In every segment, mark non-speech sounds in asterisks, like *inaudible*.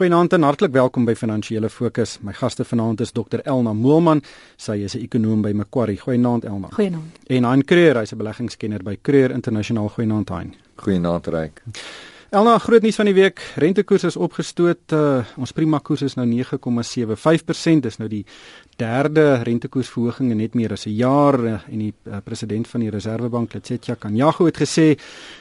Goeienaand en hartlik welkom by Finansiële Fokus. My gaste vanaand is Dr Elna Moelman. Sy is 'n ekonoom by Macquarie. Goeienaand Elna. Goeienaand. En Hein Creer, hy's 'n beleggingskenner by Creer Internasionaal. Goeienaand Hein. Goeienaand Ryk. Elna, groot nuus van die week. Rentekoers is opgestoot. Uh, ons prima koers is nou 9,75%. Dis nou die derde rentekoersverhoging in net meer as 'n jaar uh, en die uh, president van die Reserwebank, Letsetja Kanyago het gesê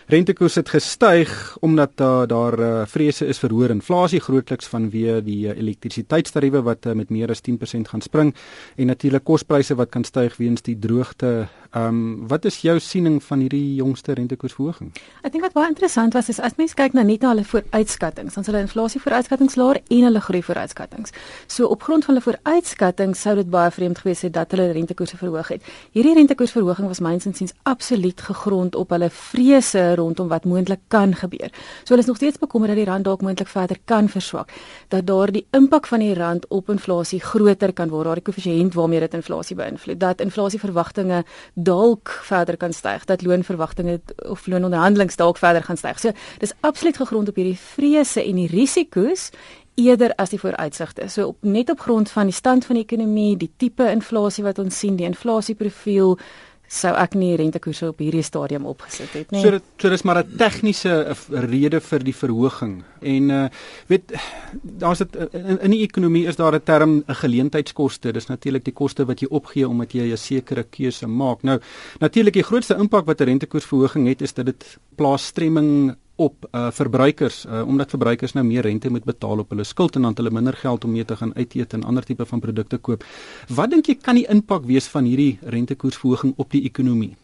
rentekoers het gestyg omdat uh, daar uh, vrese is vir hoër inflasie grootliks vanweë die uh, elektrisiteitstariewe wat uh, met meer as 10% gaan spring en natuurlik kospryse wat kan styg weens die droogte. Ehm um, wat is jou siening van hierdie jongste rentekoersverhoging? Ek dink wat baie interessant was is as mens kyk na net na hulle vooruitskattinge, dan is hulle inflasie vooruitskattinge laer en hulle groei vooruitskattinge. So op grond van hulle vooruitskattinge sou dit baie vreemd gewees het dat hulle rentekoerse verhoog het. Hierdie rentekoersverhoging was myns insiens absoluut gegrond op hulle vrese rondom wat moontlik kan gebeur. So hulle is nog steeds bekommerd dat die rand dalk moontlik verder kan verswak, dat daar die impak van die rand op inflasie groter kan word, daardie koëffisiënt waarmee dit inflasie beïnvloed, dat inflasieverwagtinge dalk verder kan styg, dat loonverwagtinge of loononderhandelinge dalk verder gaan styg. So dis absoluut gegrond op hierdie vrese en die risiko's eerder as die vooruitsigte. So op net op grond van die stand van die ekonomie, die tipe inflasie wat ons sien, die inflasieprofiel sou ek nie rentekoerse op hierdie stadium opgesit het nie. So dit so dis maar 'n tegniese rede vir die verhoging. En uh weet daar's dit in, in die ekonomie is daar 'n term 'n geleentheidskoste. Dis natuurlik die koste wat jy opgee omdat jy 'n sekere keuse maak. Nou natuurlik die grootste impak wat 'n rentekoersverhoging het is dat dit plaas stremming op uh, verbruikers uh, omdat verbruikers nou meer rente moet betaal op hulle skuld en dan hulle minder geld om mee te gaan uit eet en ander tipe van produkte koop. Wat dink jy kan die impak wees van hierdie rentekoersverhoging op die ekonomie?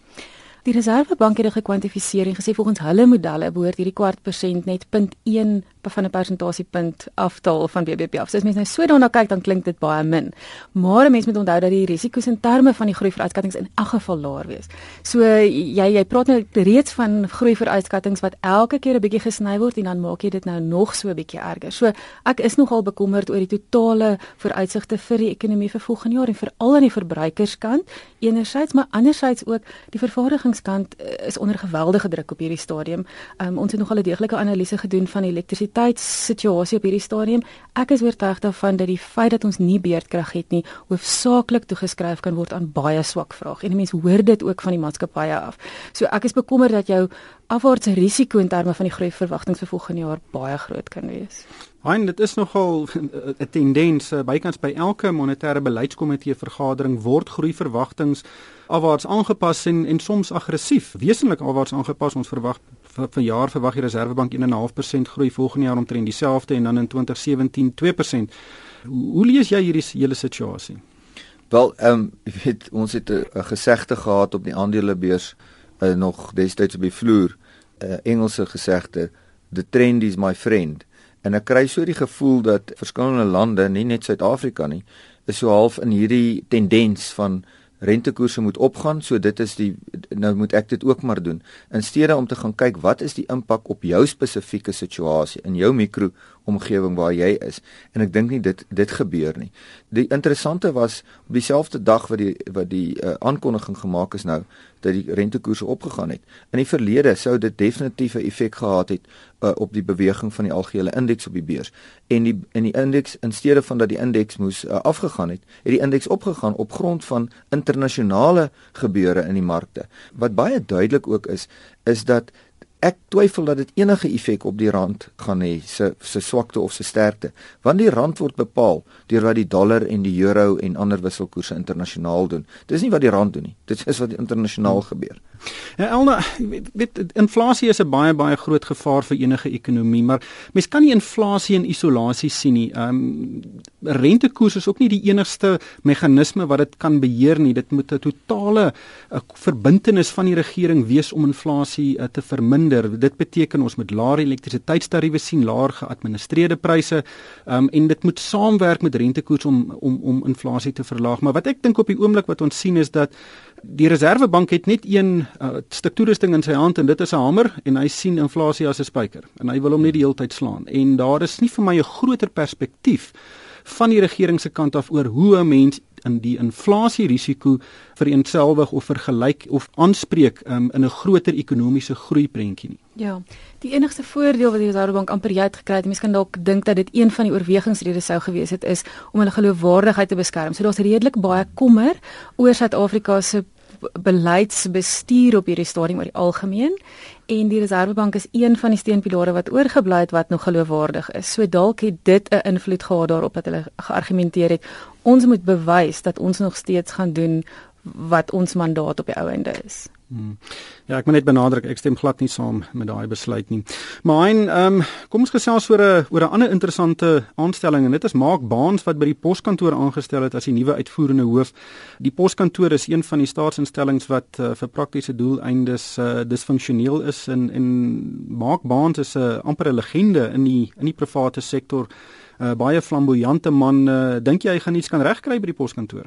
Die Reservebank het dit gekwantifiseer en gesê volgens hulle modelle behoort hierdie kwart persent net 0.1 van 'n persentasiepunt aftaal van BBP af. So as mens nou so daarna kyk, dan klink dit baie min. Maar 'n mens moet onthou dat die risiko's in terme van die groei vooruitskattinge in elk geval laer wees. So jy jy praat nou reeds van groei vooruitskattinge wat elke keer 'n bietjie gesny word en dan maak jy dit nou nog so 'n bietjie erger. So ek is nogal bekommerd oor die totale vooruitsigte vir die ekonomie vir volgende jaar en veral aan die verbruikerskant enerzijds maar anderzijds ook die vervaardigingskant eh, is onder geweldige druk op hierdie stadium. Um, ons het nogal 'n deeglike analise gedoen van elektrisiteit elektrisiteitssituasie op hierdie stadium. Ek is oortuig daarvan dat die feit dat ons nie beerdkrag het nie, hoofsaaklik toegeskryf kan word aan baie swak vraag. En mense hoor dit ook van die maatskappye af. So ek is bekommerd dat jou afwaartse risiko in terme van die groei verwagtinge vir volgende jaar baie groot kan wees. Hein, dit is nogal *laughs* 'n tendens eh, bykans by elke monetêre beleidskomitee vergadering word groei verwagtinge afwaarts aangepas en en soms aggressief, wesenlik afwaarts aangepas. Ons verwag vir, jaar verwag die Reserwebank 1.5% groei volgende jaar omtrent dieselfde en dan in 2017 2%. Hoe, hoe lees jy hierdie hele situasie? Wel, ehm um, jy weet ons het 'n gesegde gehad op die aandelebeurs uh, nog destyds op die vloer, 'n uh, Engelse gesegde, the trend is my friend. En ek kry so die gevoel dat verskillende lande, nie net Suid-Afrika nie, is so half in hierdie tendens van rentekoerse moet opgaan, so dit is die nou moet ek dit ook maar doen. In steede om te gaan kyk wat is die impak op jou spesifieke situasie in jou mikro omgewing waar jy is. En ek dink nie dit dit gebeur nie. Die interessante was op dieselfde dag wat die wat die uh, aankondiging gemaak is nou dat die rentekoerse opgegaan het. In die verlede sou dit definitief 'n effek gehad het uh, op die beweging van die algehele indeks op die beurs. En die in die indeks in steede van dat die indeks moes uh, afgegaan het, het die indeks opgegaan op grond van internasionale gebeure in die markte. Wat baie duidelik ook is, is dat ek twyfel dat dit enige effek op die rand gaan hê se se swakte of se sterkte want die rand word bepaal deur wat die dollar en die euro en ander wisselkoerse internasionaal doen. Dis nie wat die rand doen nie dit is wat internasionaal gebeur. Ja Elna weet, inflasie is 'n baie baie groot gevaar vir enige ekonomie maar mens kan nie inflasie in isolasie sien nie. Um, rentekoers is ook nie die enigste meganisme wat dit kan beheer nie. Dit moet 'n totale uh, verbintenis van die regering wees om inflasie uh, te verminder minder. Dit beteken ons moet laer elektrisiteitstariewe sien, laer geadministreerde pryse, um, en dit moet saamwerk met rentekoers om om om inflasie te verlaag. Maar wat ek dink op die oomblik wat ons sien is dat die Reserwebank het net een uh, stuk toerusting in sy hand en dit is 'n hamer en hy sien inflasie as 'n spyker en hy wil hom net die hele tyd slaan. En daar is nie vir my 'n groter perspektief van die regering se kant af oor hoe 'n mens in die inflasie risiko vereenselwig of vergelyk of aanspreek um, in 'n groter ekonomiese groei prentjie nie. Ja. Die enigste voordeel wat die Reservebank amper jy het gekry mense kan dalk dink dat dit een van die oorwegingsredes sou gewees het is om hulle geloofwaardigheid te beskerm. So daar's redelik baie kommer oor Suid-Afrika se beleidsbestuur op hierdie stadium oor die algemeen en die Reservebank is een van die steunpilare wat oorgebly het wat nog geloofwaardig is. So dalk het dit 'n invloed gehad daarop dat hulle geargumenteer het ons moet bewys dat ons nog steeds gaan doen wat ons mandaat op die ou einde is. Hmm. Ja, ek moet net benadruk ek stem glad nie saam met daai besluit nie. Maar ehm um, kom ons gesels oor 'n oor 'n ander interessante aanstelling en dit is Mark Baans wat by die poskantoor aangestel het as die nuwe uitvoerende hoof. Die poskantoor is een van die staatsinstellings wat uh, vir praktiese doeleindes uh, disfunksioneel is en en Mark Baans is 'n uh, amper 'n legende in die in die private sektor. 'n uh, Baie flamboyante man. Uh, Dink jy hy gaan iets kan regkry by die poskantoor?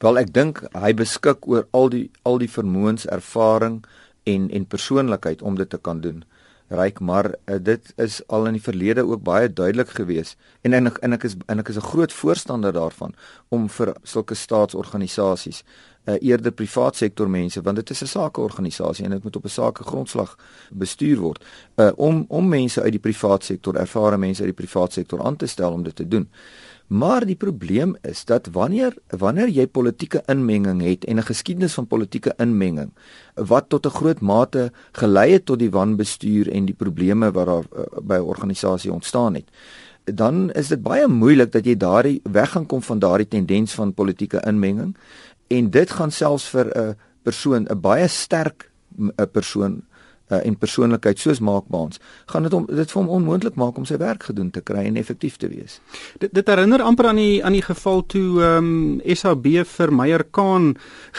Wel ek dink hy beskik oor al die al die vermoëns, ervaring en en persoonlikheid om dit te kan doen. Ryk, maar uh, dit is al in die verlede ook baie duidelik gewees en en ek en ek is en ek is 'n groot voorstander daarvan om vir sulke staatsorganisasies uh, eerder privaat sektor mense want dit is 'n sakeorganisasie en dit moet op 'n sake grondslag bestuur word uh, om om mense uit die privaat sektor ervare mense uit die privaat sektor aan te stel om dit te doen. Maar die probleem is dat wanneer wanneer jy politieke inmenging het en 'n geskiedenis van politieke inmenging wat tot 'n groot mate gelei het tot die wanbestuur en die probleme wat daar uh, by 'n organisasie ontstaan het, dan is dit baie moeilik dat jy daardie weg gaan kom van daardie tendens van politieke inmenging en dit gaan selfs vir 'n persoon 'n baie sterk 'n persoon uh, en persoonlikheid soos maakbaans, gaan dit om dit vir hom onmoontlik maak om sy werk gedoen te kry en effektief te wees. Dit dit herinner amper aan die aan die geval toe ehm um, SAB vir Meyer Kaan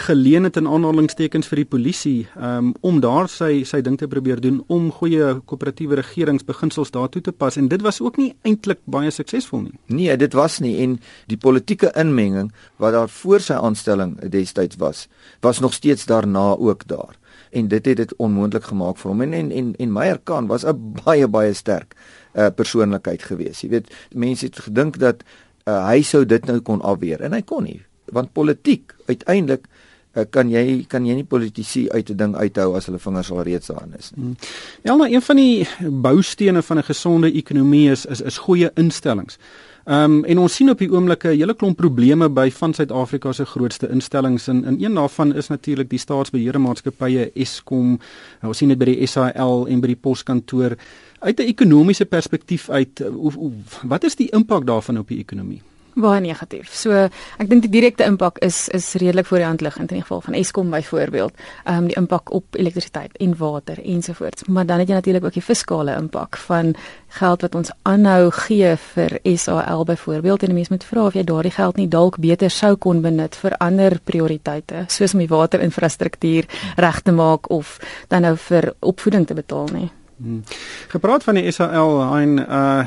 geleen het in aanhalingstekens vir die polisie ehm um, om daar sy sy ding te probeer doen om goeie koöperatiewe regeringsbeginsels daartoe te pas en dit was ook nie eintlik baie suksesvol nie. Nee, dit was nie en die politieke inmenging wat daar voor sy aanstelling destyds was, was nog steeds daarna ook daar en dit het dit onmoontlik gemaak vir hom en en en, en Meyer Kahn was 'n *laughs* baie baie sterk uh, persoonlikheid gewees. Jy weet, mense het gedink dat uh, hy sou dit nou kon afweer en hy kon nie, want politiek uiteindelik uh, kan jy kan jy nie politici uit 'n ding uithou as hulle vingers al reeds daarin is nie. Ja, maar een van die boustene van 'n gesonde ekonomie is is is goeie instellings. Ehm um, en ons sien op die oomblik 'n hele klomp probleme by van Suid-Afrika se grootste instellings en in een daarvan is natuurlik die staatsbeheerde maatskappye Eskom. Ons sien dit by die SAL en by die poskantoor. Uit 'n ekonomiese perspektief uit, hoe, hoe, wat is die impak daarvan op die ekonomie? Baie negatief. So ek dink die direkte impak is is redelik voor die hand liggend in die geval van Eskom byvoorbeeld. Ehm um, die impak op elektrisiteit en water ensovoorts. Maar dan het jy natuurlik ook die fiskale impak van geld wat ons aanhou gee vir SAL byvoorbeeld en mense moet vra of jy daardie geld nie dalk beter sou kon benut vir ander prioriteite soos om die waterinfrastruktuur reg te maak of dan nou vir opvoeding te betaal nie. Hmm. Gepraat van die SAL, hein uh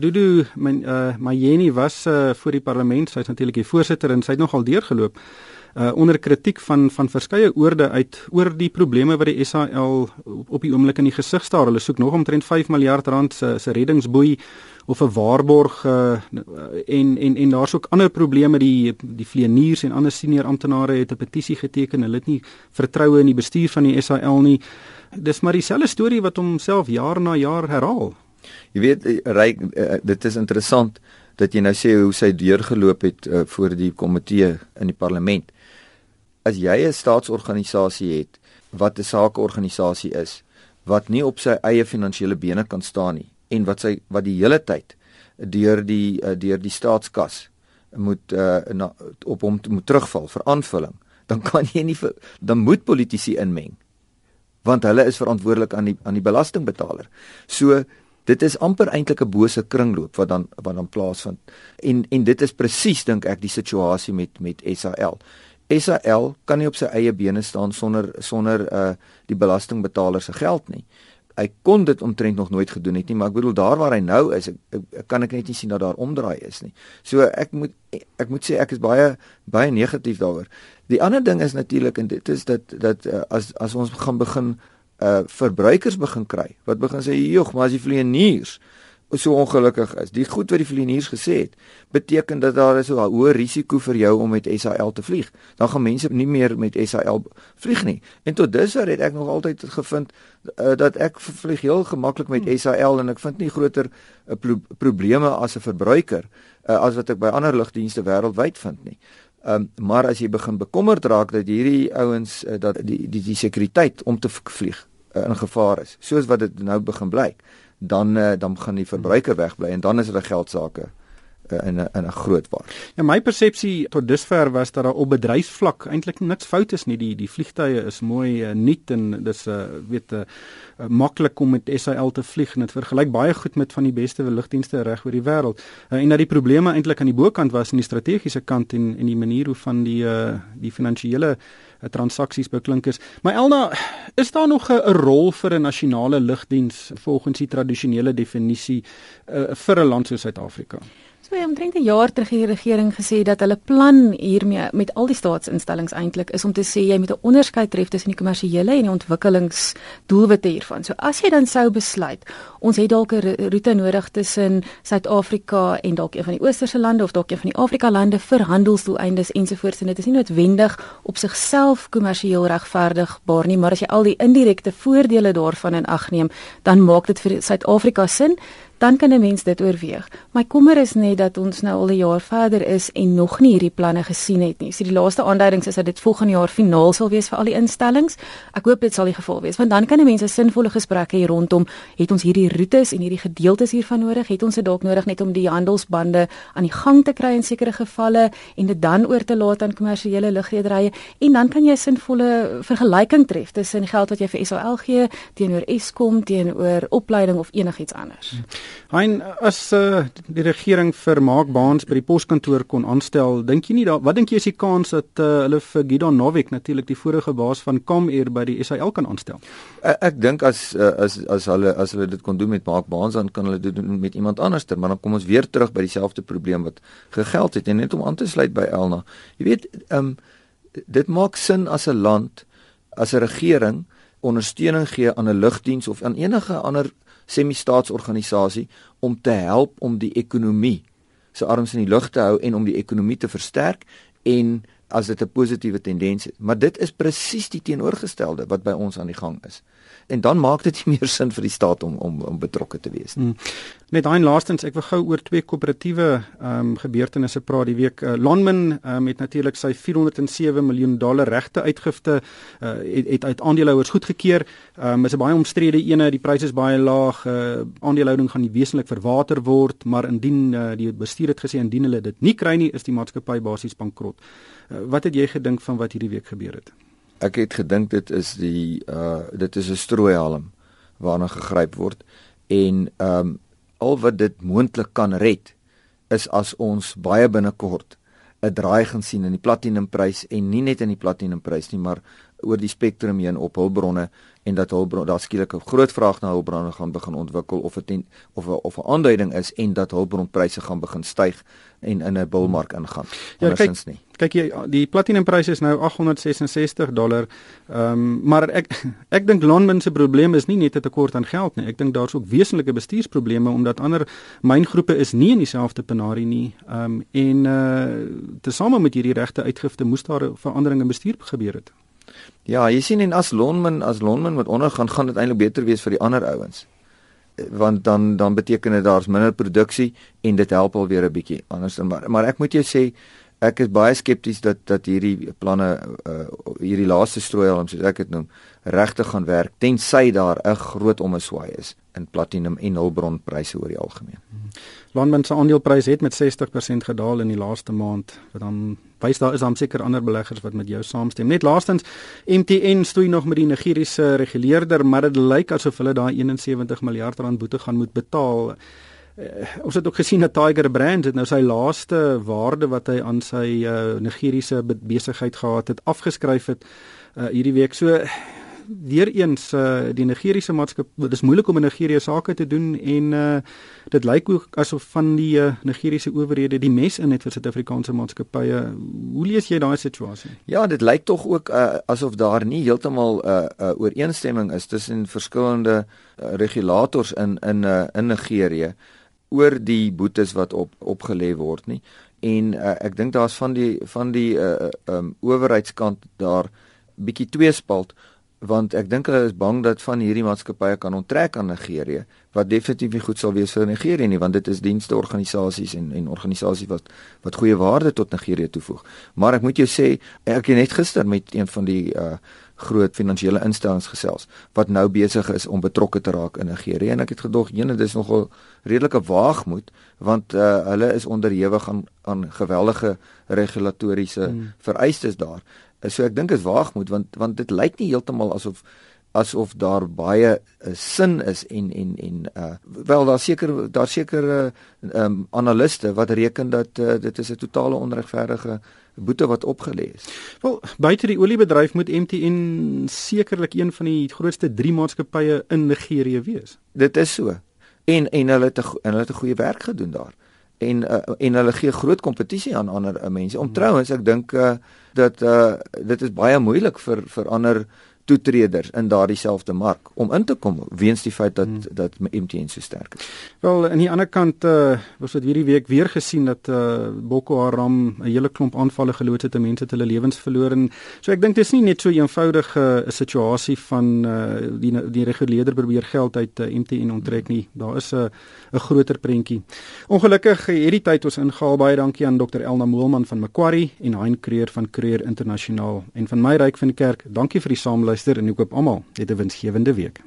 Dudu my uh Jenny was uh voor die parlement, sy's natuurlik die voorsitter en sy het nogal deurgeloop uh onder kritiek van van verskeie oorde uit oor die probleme wat die SAL op, op die oomblik in die gesig staar. Hulle soek nog omtrent 5 miljard rand se se reddingsboei of 'n waarborg uh en en en daar's ook ander probleme die die vleeniers en ander senior amptenare het 'n petisie geteken. Hulle het nie vertroue in die bestuur van die SAL nie. Dis maar dieselfde storie wat homself jaar na jaar herhaal. Jy weet eh, ryk uh, dit is interessant dat jy nou sê hoe sy deurgeloop het uh, voor die komitee in die parlement. As jy 'n staatsorganisasie het wat 'n sakeorganisasie is wat nie op sy eie finansiële bene kan staan nie en wat sy wat die hele tyd deur die uh, deur die staatskas moet uh, na, op hom moet terugval vir aanvulling dan kan jy nie vir, dan moet politici inmeng want hulle is verantwoordelik aan die aan die belastingbetaler. So dit is amper eintlik 'n bose kringloop wat dan wat dan plaasvind. En en dit is presies dink ek die situasie met met SAL. SAL kan nie op sy eie bene staan sonder sonder uh die belastingbetaler se geld nie. Hy kon dit omtrent nog nooit gedoen het nie, maar ek bedoel daar waar hy nou is, ek, ek kan ek net nie sien dat daar omdraai is nie. So ek moet ek moet sê ek is baie baie negatief daaroor. Die ander ding is natuurlik en dit is dat dat uh, as as ons gaan begin uh verbruikers begin kry wat begin sê jog maar as die vleieniers so ongelukkig is. Die goed wat die vlieëniers gesê het, beteken dat daar is 'n hoë risiko vir jou om met SAL te vlieg. Dan gaan mense nie meer met SAL vlieg nie. En tot dusver het ek nog altyd gevind uh, dat ek vlieg heel gemaklik met hmm. SAL en ek vind nie groter uh, pro probleme as 'n verbruiker uh, as wat ek by ander lugdienste wêreldwyd vind nie. Um, maar as jy begin bekommerd raak dat hierdie ouens uh, dat die die die sekuriteit om te vlieg uh, in gevaar is, soos wat dit nou begin blyk, dan uh, dan gaan die verbruiker wegbly en dan is dit 'n geldsaake uh, in 'n in 'n groot waar. Ja my persepsie tot dusver was dat daar op bedryfsvlak eintlik niks fout is nie. Die die vliegtye is mooi uh, nuut en dis 'n uh, weet 'n uh, uh, maklik om met SAL te vlieg en dit vergelyk baie goed met van die beste lugdienste reg oor die wêreld. Uh, en dat die probleme eintlik aan die bokant was in die strategiese kant en en die manier hoe van die uh, die finansiële uh, transaksies beklink is. Maar Elna, is daar nog 'n rol vir 'n nasionale lugdiens volgens die tradisionele definisie uh, vir 'n land soos Suid-Afrika? So omtrent 'n jaar terug het die regering gesê dat hulle plan hiermee met al die staatsinstellings eintlik is om te sê jy moet 'n onderskeid tref tussen die kommersiële en die ontwikkelingsdoelwitte hiervan. So as jy dan sou besluit, ons het dalk 'n roete nodig tussen Suid-Afrika en dalk een van die oosterse lande of dalk een van die Afrika lande vir handelsdoeleindes ensovoorts en dit is nie noodwendig op sigself kommersieel regverdigbaar nie, maar as jy al die indirekte voordele daarvan in ag neem, dan maak dit vir Suid-Afrika sin dan kan 'n mens dit oorweeg. My kommer is net dat ons nou al 'n jaar verder is en nog nie hierdie planne gesien het nie. So die laaste aanduidings is dat dit volgende jaar finaal sal wees vir al die instellings. Ek hoop dit sal die geval wees, want dan kan 'n mens 'n sinvolle gesprekke hier rondom het ons hierdie roetes en hierdie gedeeltes hiervan nodig, het ons dit dalk nodig net om die handelsbande aan die gang te kry in sekere gevalle en dit dan oor te laat aan kommersiële lugrederye en dan kan jy 'n sinvolle vergelyking tref tussen geld wat jy vir SAL gee teenoor Eskom teenoor opleiding of enigiets anders. Hmm. Hein as uh, die regering vir Mark Baans by die poskantoor kon aanstel, dink jy nie da wat dink jy is die kans dat uh, hulle vir Gidon Novik natuurlik die vorige baas van Comair by die SAL kan aanstel? Ek, ek dink as uh, as as hulle as hulle dit kon doen met Mark Baans dan kan hulle dit doen met iemand anderster, maar dan kom ons weer terug by dieselfde probleem wat gegeld het en net om aan te sluit by Elna. Jy weet, ehm um, dit maak sin as 'n land as 'n regering ondersteuning gee aan 'n lugdiens of aan enige ander semi-staatsorganisasie om te help om die ekonomie se arms in die lug te hou en om die ekonomie te versterk en as dit 'n positiewe tendens is. Maar dit is presies die teenoorgestelde wat by ons aan die gang is en dan maak dit nie *laughs* meer sin vir die staat om om om betrokke te wees nie. Hmm. Net daai laastens, ek wil gou oor twee koöperatiewe ehm um, gebeurtenisse praat die week. Uh, Lonmin um, het natuurlik sy 407 miljoen dollar regte uitgifte uh, het, het uit aandeelhouers goedgekeur. Ehm um, is 'n baie omstrede ene, die pryse is baie laag. Uh, aandelehouding gaan nie wesentlik verwater word, maar indien uh, die bestuur het gesê indien hulle dit nie kry nie, is die maatskappy basies bankrot. Uh, wat het jy gedink van wat hierdie week gebeur het? ek het gedink dit is die uh dit is 'n strooihalm waarna gegryp word en ehm um, al wat dit moontlik kan red is as ons baie binnekort 'n draai gaan sien in die platinumprys en nie net in die platinumprys nie maar oor die spektrum heen op hulpbronne en dat hulpbronne daar skielik 'n groot vraag na hulpbronne gaan begin ontwikkel of dit of of 'n aanduiding is en dat hulpbronpryse gaan begin styg en in 'n bullmark ingaan. Ja, kyk, nie. Kyk jy die platinumpryse is nou 866 dollar. Ehm um, maar ek ek dink Lonmin se probleem is nie net 'n tekort aan geld nie. Ek dink daar's ook wesenlike bestuursprobleme omdat ander myngroepe is nie in dieselfde penarie nie. Ehm um, en uh tesame met hierdie regte uitgifte moes daar 'n verandering in bestuur gebeur het. Ja, jy sien en as Lonmin as Lonmin met ondergaan gaan dit eintlik beter wees vir die ander ouens want dan dan beteken dit daar's minder produksie en dit help alweer 'n bietjie anders maar maar ek moet jou sê ek is baie skepties dat dat hierdie planne uh, hierdie laaste strooihalm soos ek dit noem regtig gaan werk tensy daar 'n groot omeswaai is in platinum en hulpbronpryse oor die algemeen. Landman se aandeleprys het met 60% gedaal in die laaste maand. Wat dan wys daar is dan seker ander beleggers wat met jou saamstem. Net laastens MTN stoei nog met die Nigeriese reguleerder, maar dit lyk asof hulle daai 71 miljard rand boete gaan moet betaal. Uh, ons het ook gesien dat Tiger Brands het nou sy laaste waarde wat hy aan sy uh, Nigeriese besigheid gehad het afgeskryf het uh, hierdie week. So weer eens uh, die Nigeriese maatskappy dit is moeilik om in Nigerië sake te doen en uh, dit lyk ook asof van die uh, Nigeriese owerhede die mes in het vir Suid-Afrikaanse maatskappye. Hoe lees jy daai situasie? Ja, dit lyk tog ook uh, asof daar nie heeltemal 'n uh, uh, ooreenstemming is tussen verskillende uh, regulators in in uh, in Nigerië oor die boetes wat op opgelê word nie. En uh, ek dink daar's van die van die uh um owerheidskant daar bietjie tweespalt want ek dink hulle is bang dat van hierdie maatskappye kan onttrek aan Nigerië wat definitief nie goed sal wees vir Nigerië nie want dit is dienste organisasies en en organisasies wat wat goeie waarde tot Nigerië toevoeg. Maar ek moet jou sê ek het net gister met een van die uh groot finansiële instellings gesels wat nou besig is om betrokke te raak in Nigerië en ek het gedog jene dis nogal redelike waagmoed want uh, hulle is onderhewig aan aan geweldige regulatoriese hmm. vereistes daar. So ek dink dit is waagmoed want want dit lyk nie heeltemal asof asof daar baie uh, sin is en en en uh wel daar seker daar seker uh um, analiste wat reken dat uh, dit is 'n totale onregverdige boete wat opgelê is. Wel, buite die oliebedryf moet MTN sekerlik een van die grootste drie maatskappye in Nigerië wees. Dit is so. En en hulle het 'n hulle het 'n goeie werk gedoen daar. En uh, en hulle gee groot kompetisie aan ander uh, mense. Om hmm. trouens, ek dink uh, dat uh, dit is baie moeilik vir vir ander toetreders in daardie selfde mark om in te kom weens die feit dat hmm. dat MTN so sterk is. Wel aan die ander kant uh, was dit hierdie week weer gesien dat uh, Boko Haram 'n hele klomp aanvalle geloods het en mense het hulle lewens verloor en so ek dink dis nie net so eenvoudig 'n uh, situasie van uh, die die reguleerder probeer geld uit uh, MTN onttrek nie. Daar is 'n uh, 'n groter prentjie. Ongelukkig hierdie tyd ons ingehaal baie dankie aan Dr Elna Moelman van Macquarie en Hein Creer van Creer Internasionaal en van my ryk van die kerk. Dankie vir die saamluister luister en ek hoop almal het 'n winsgewende week.